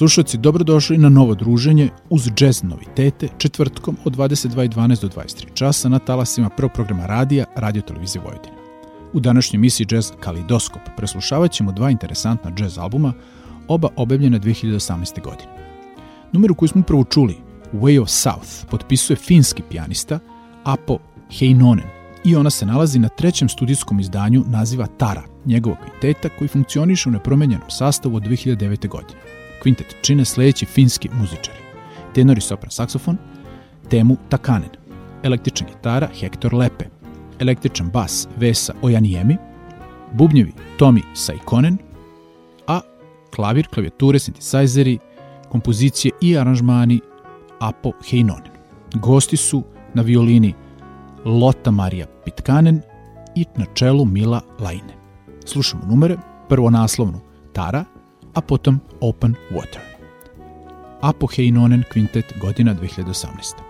slušalci, dobrodošli na novo druženje uz jazz novitete četvrtkom od 22.12 do 23 časa na talasima prvog programa radija Radio Televizije Vojvodine. U današnjoj emisiji Jazz Kalidoskop preslušavat ćemo dva interesantna jazz albuma, oba objavljene 2018. godine. Numeru koju smo prvo čuli, Way of South, potpisuje finski pijanista Apo Heinonen i ona se nalazi na trećem studijskom izdanju naziva Tara, njegovog kvinteta koji funkcioniše u nepromenjenom sastavu od 2009. godine. Kvintet čine sledeći finski muzičari. Tenor i sopran saksofon, Temu Takanen, električna gitara Hector Lepe, električan bas Vesa Ojanijemi, bubnjevi Tomi Saikonen, a klavir, klavijature, sintisajzeri, kompozicije i aranžmani Apo Heinonen. Gosti su na violini Lota Marija Pitkanen i na čelu Mila Lajne. Slušamo numere, prvo naslovnu Tara, a potom Open Water. Apo Heinonen Quintet godina 2018.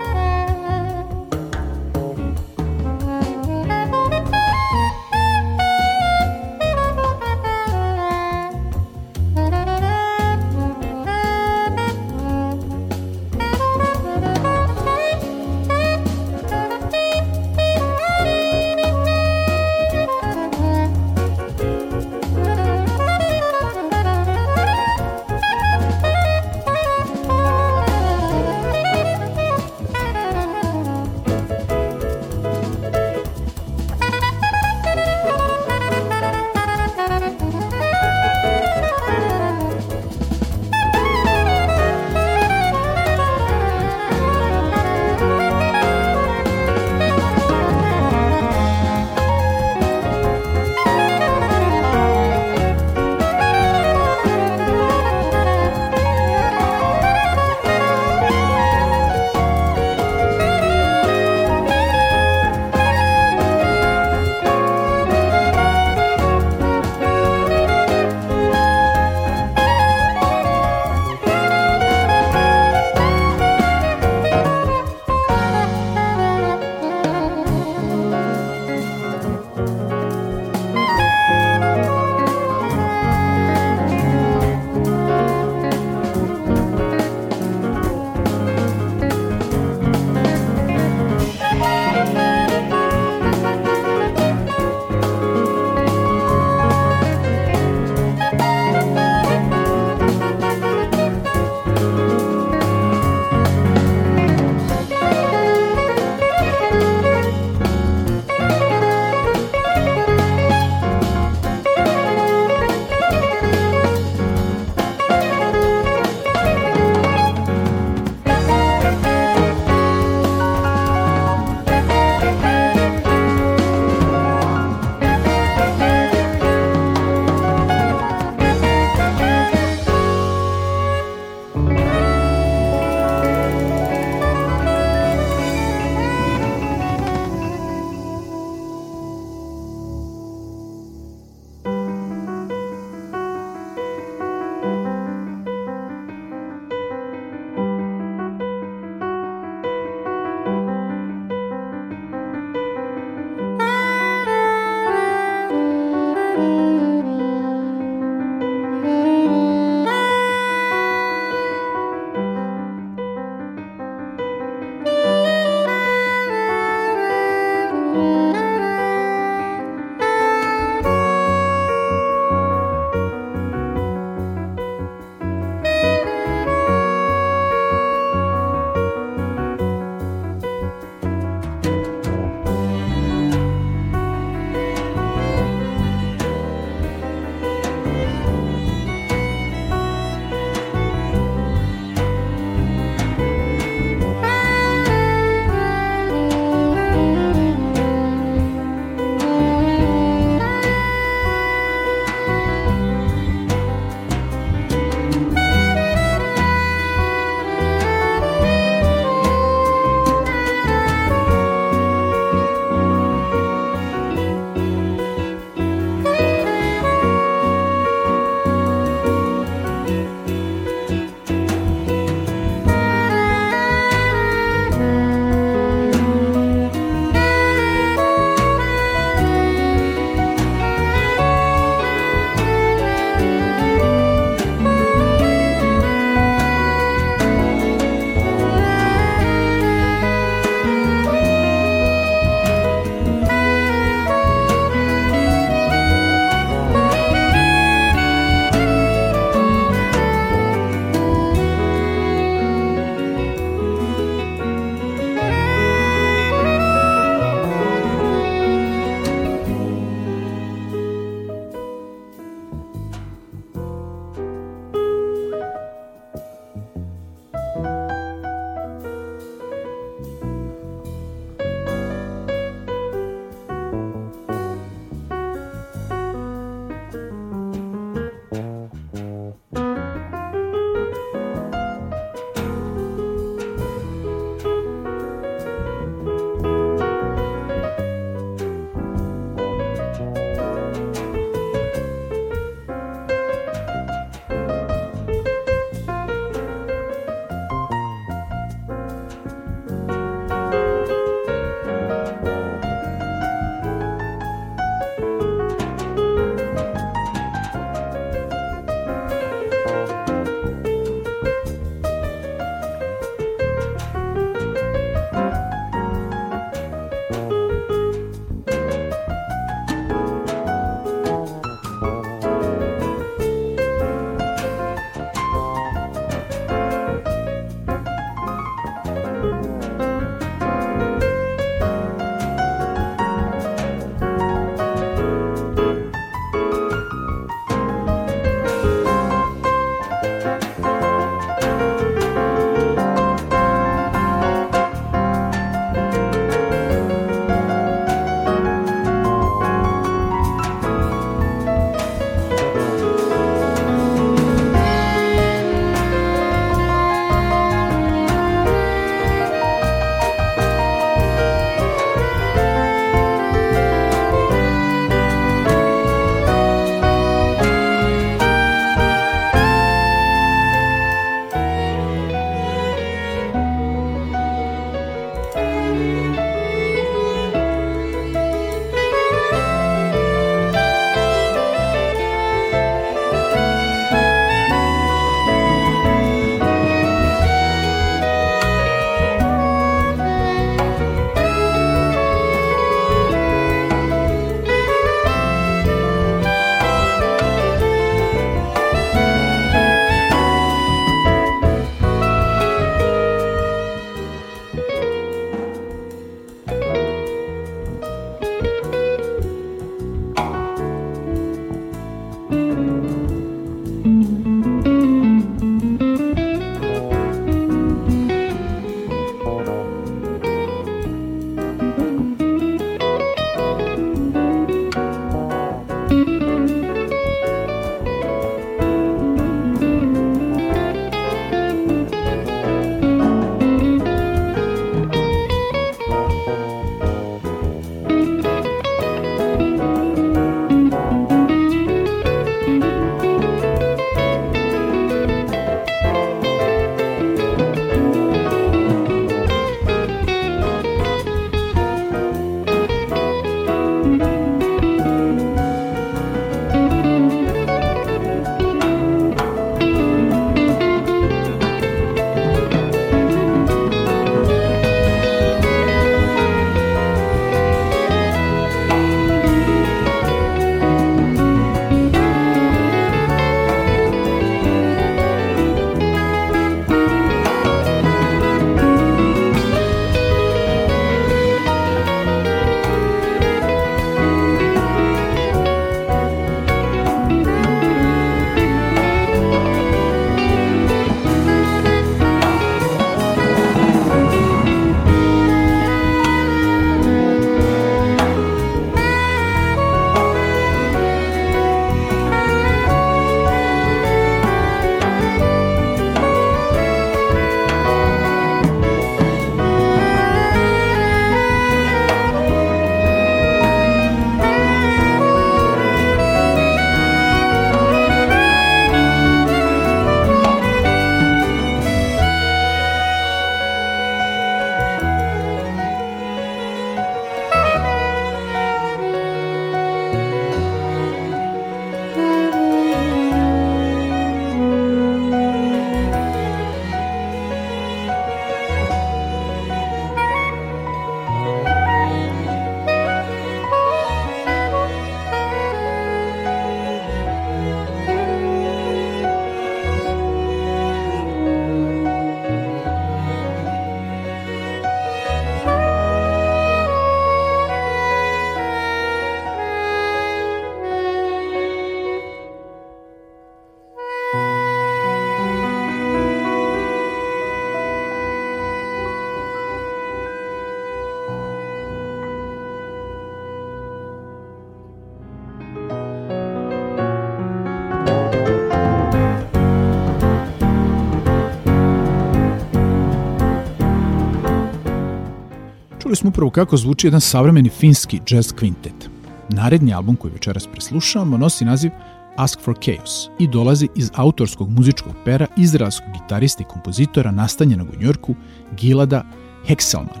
upravo kako zvuči jedan savremeni finski jazz kvintet. Naredni album koji večeras preslušavamo nosi naziv Ask for Chaos i dolazi iz autorskog muzičkog pera izraelskog gitarista i kompozitora nastanjenog u Njorku Gilada Hekselmana.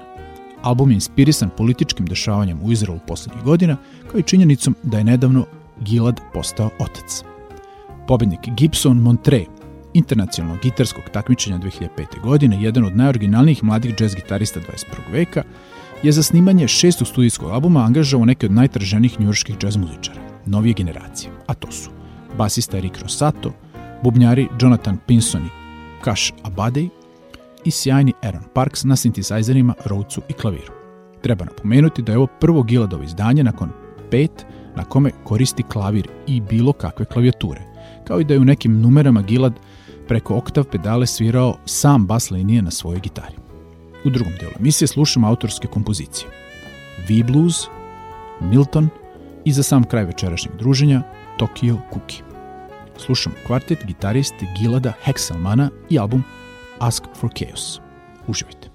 Album je inspirisan političkim dešavanjem u Izraelu poslednjih godina, kao i činjenicom da je nedavno Gilad postao otac. Pobednik Gibson Montre, internacionalnog gitarskog takmičenja 2005. godine, jedan od najoriginalnijih mladih jazz gitarista 21. veka, je za snimanje šestog studijskog albuma angažao neke od najtraženijih njurških jazz muzičara, novije generacije, a to su basista Rick Rosato, bubnjari Jonathan Pinson i Kash Abadej i sjajni Aaron Parks na sintesajzerima, Rhodesu i klaviru. Treba napomenuti da je ovo prvo Giladovo izdanje nakon pet na kome koristi klavir i bilo kakve klavijature, kao i da je u nekim numerama Gilad preko oktav pedale svirao sam bas linije na svojoj gitari. U drugom delu emisije slušamo autorske kompozicije. V-Blues, Milton i za sam kraj večerašnjeg druženja Tokyo Cookie. Slušamo kvartet gitariste Gilada Hexelmana i album Ask for Chaos. Uživajte.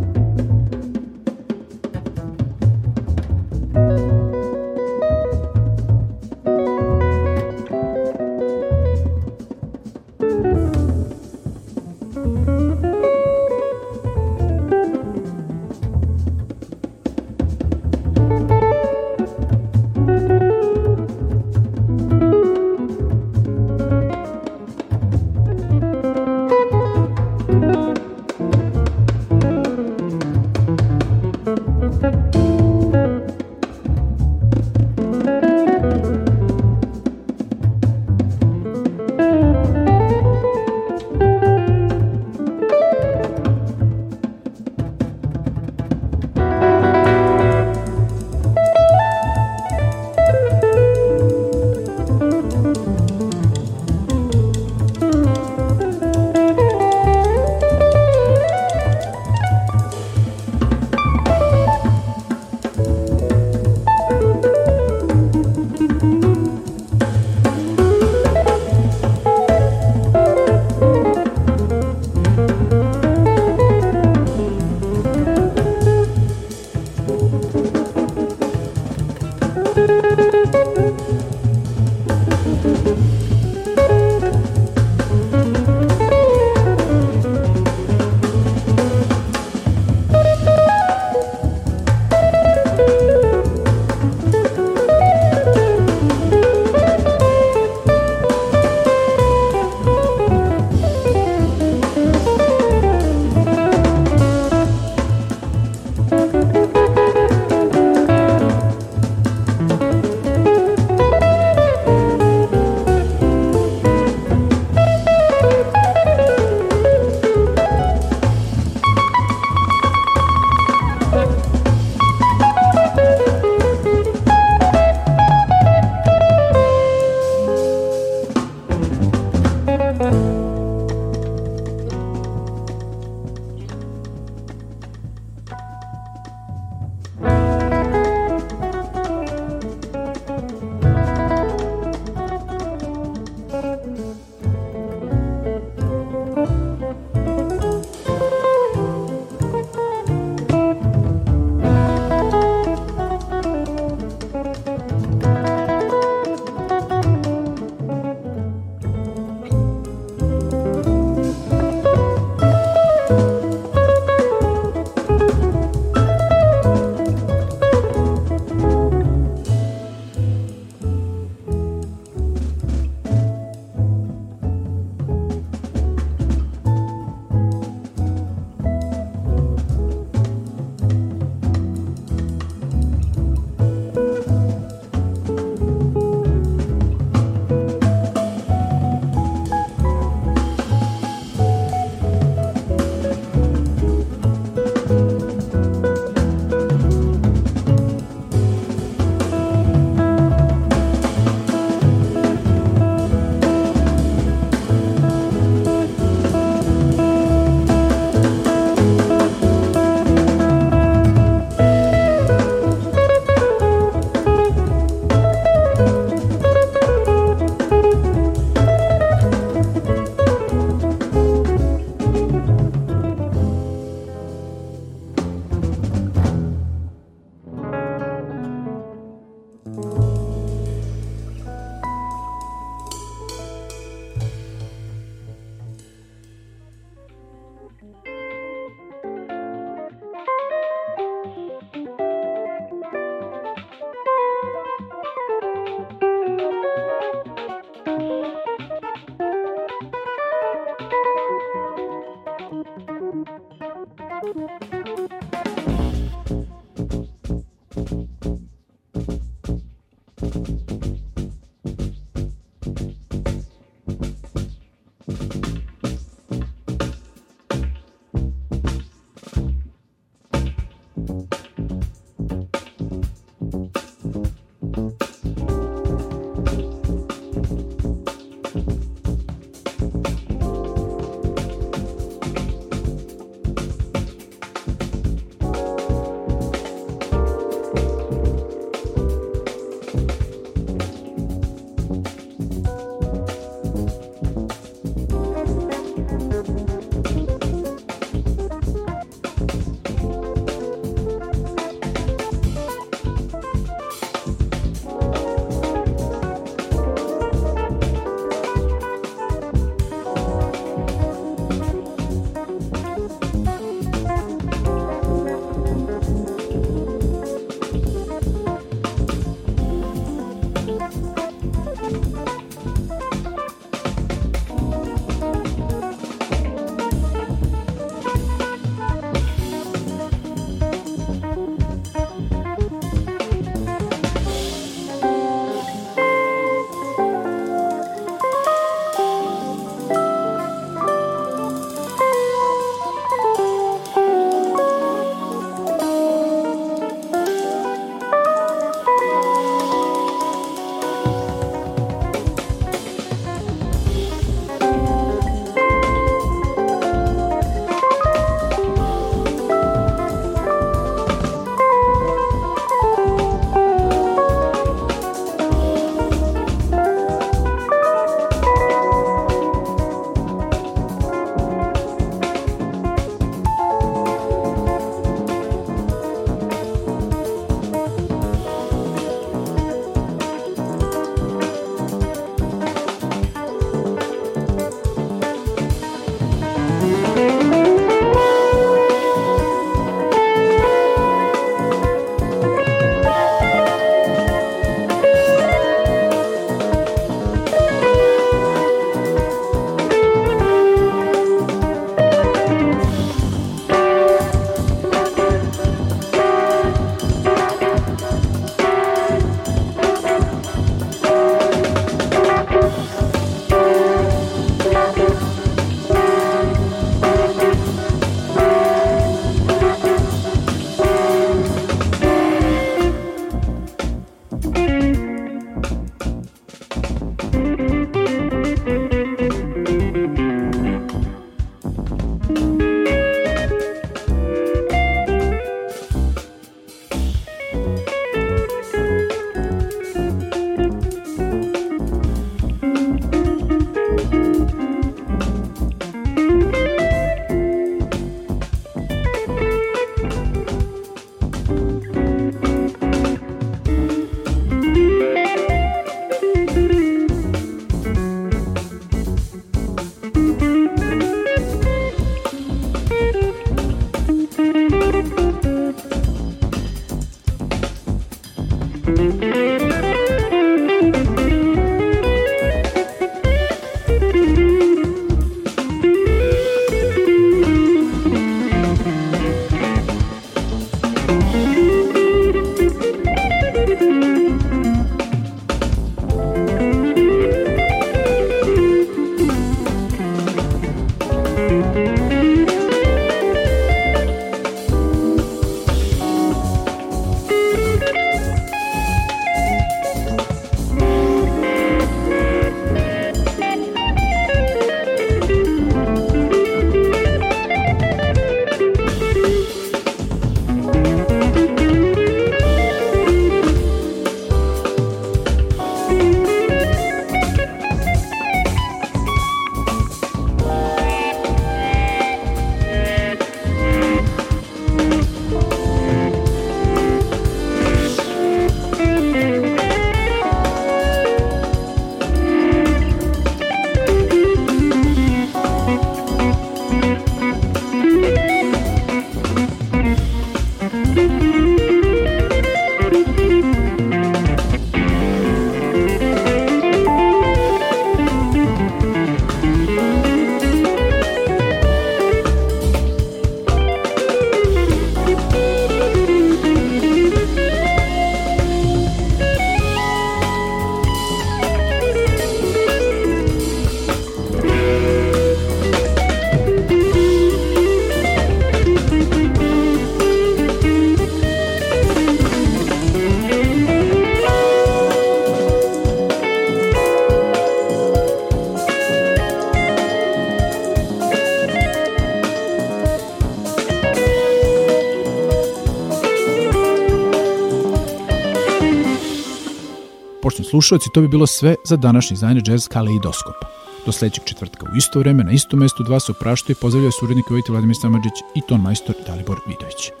Slušalci, to bi bilo sve za današnji izdanje Jazz Kaleidoskopa. Do sledećeg četvrtka u isto vreme, na isto mestu, dva se opraštaju i pozdravljaju surednik Vojte Vladimir Samadžić i ton majstor Dalibor Vidović.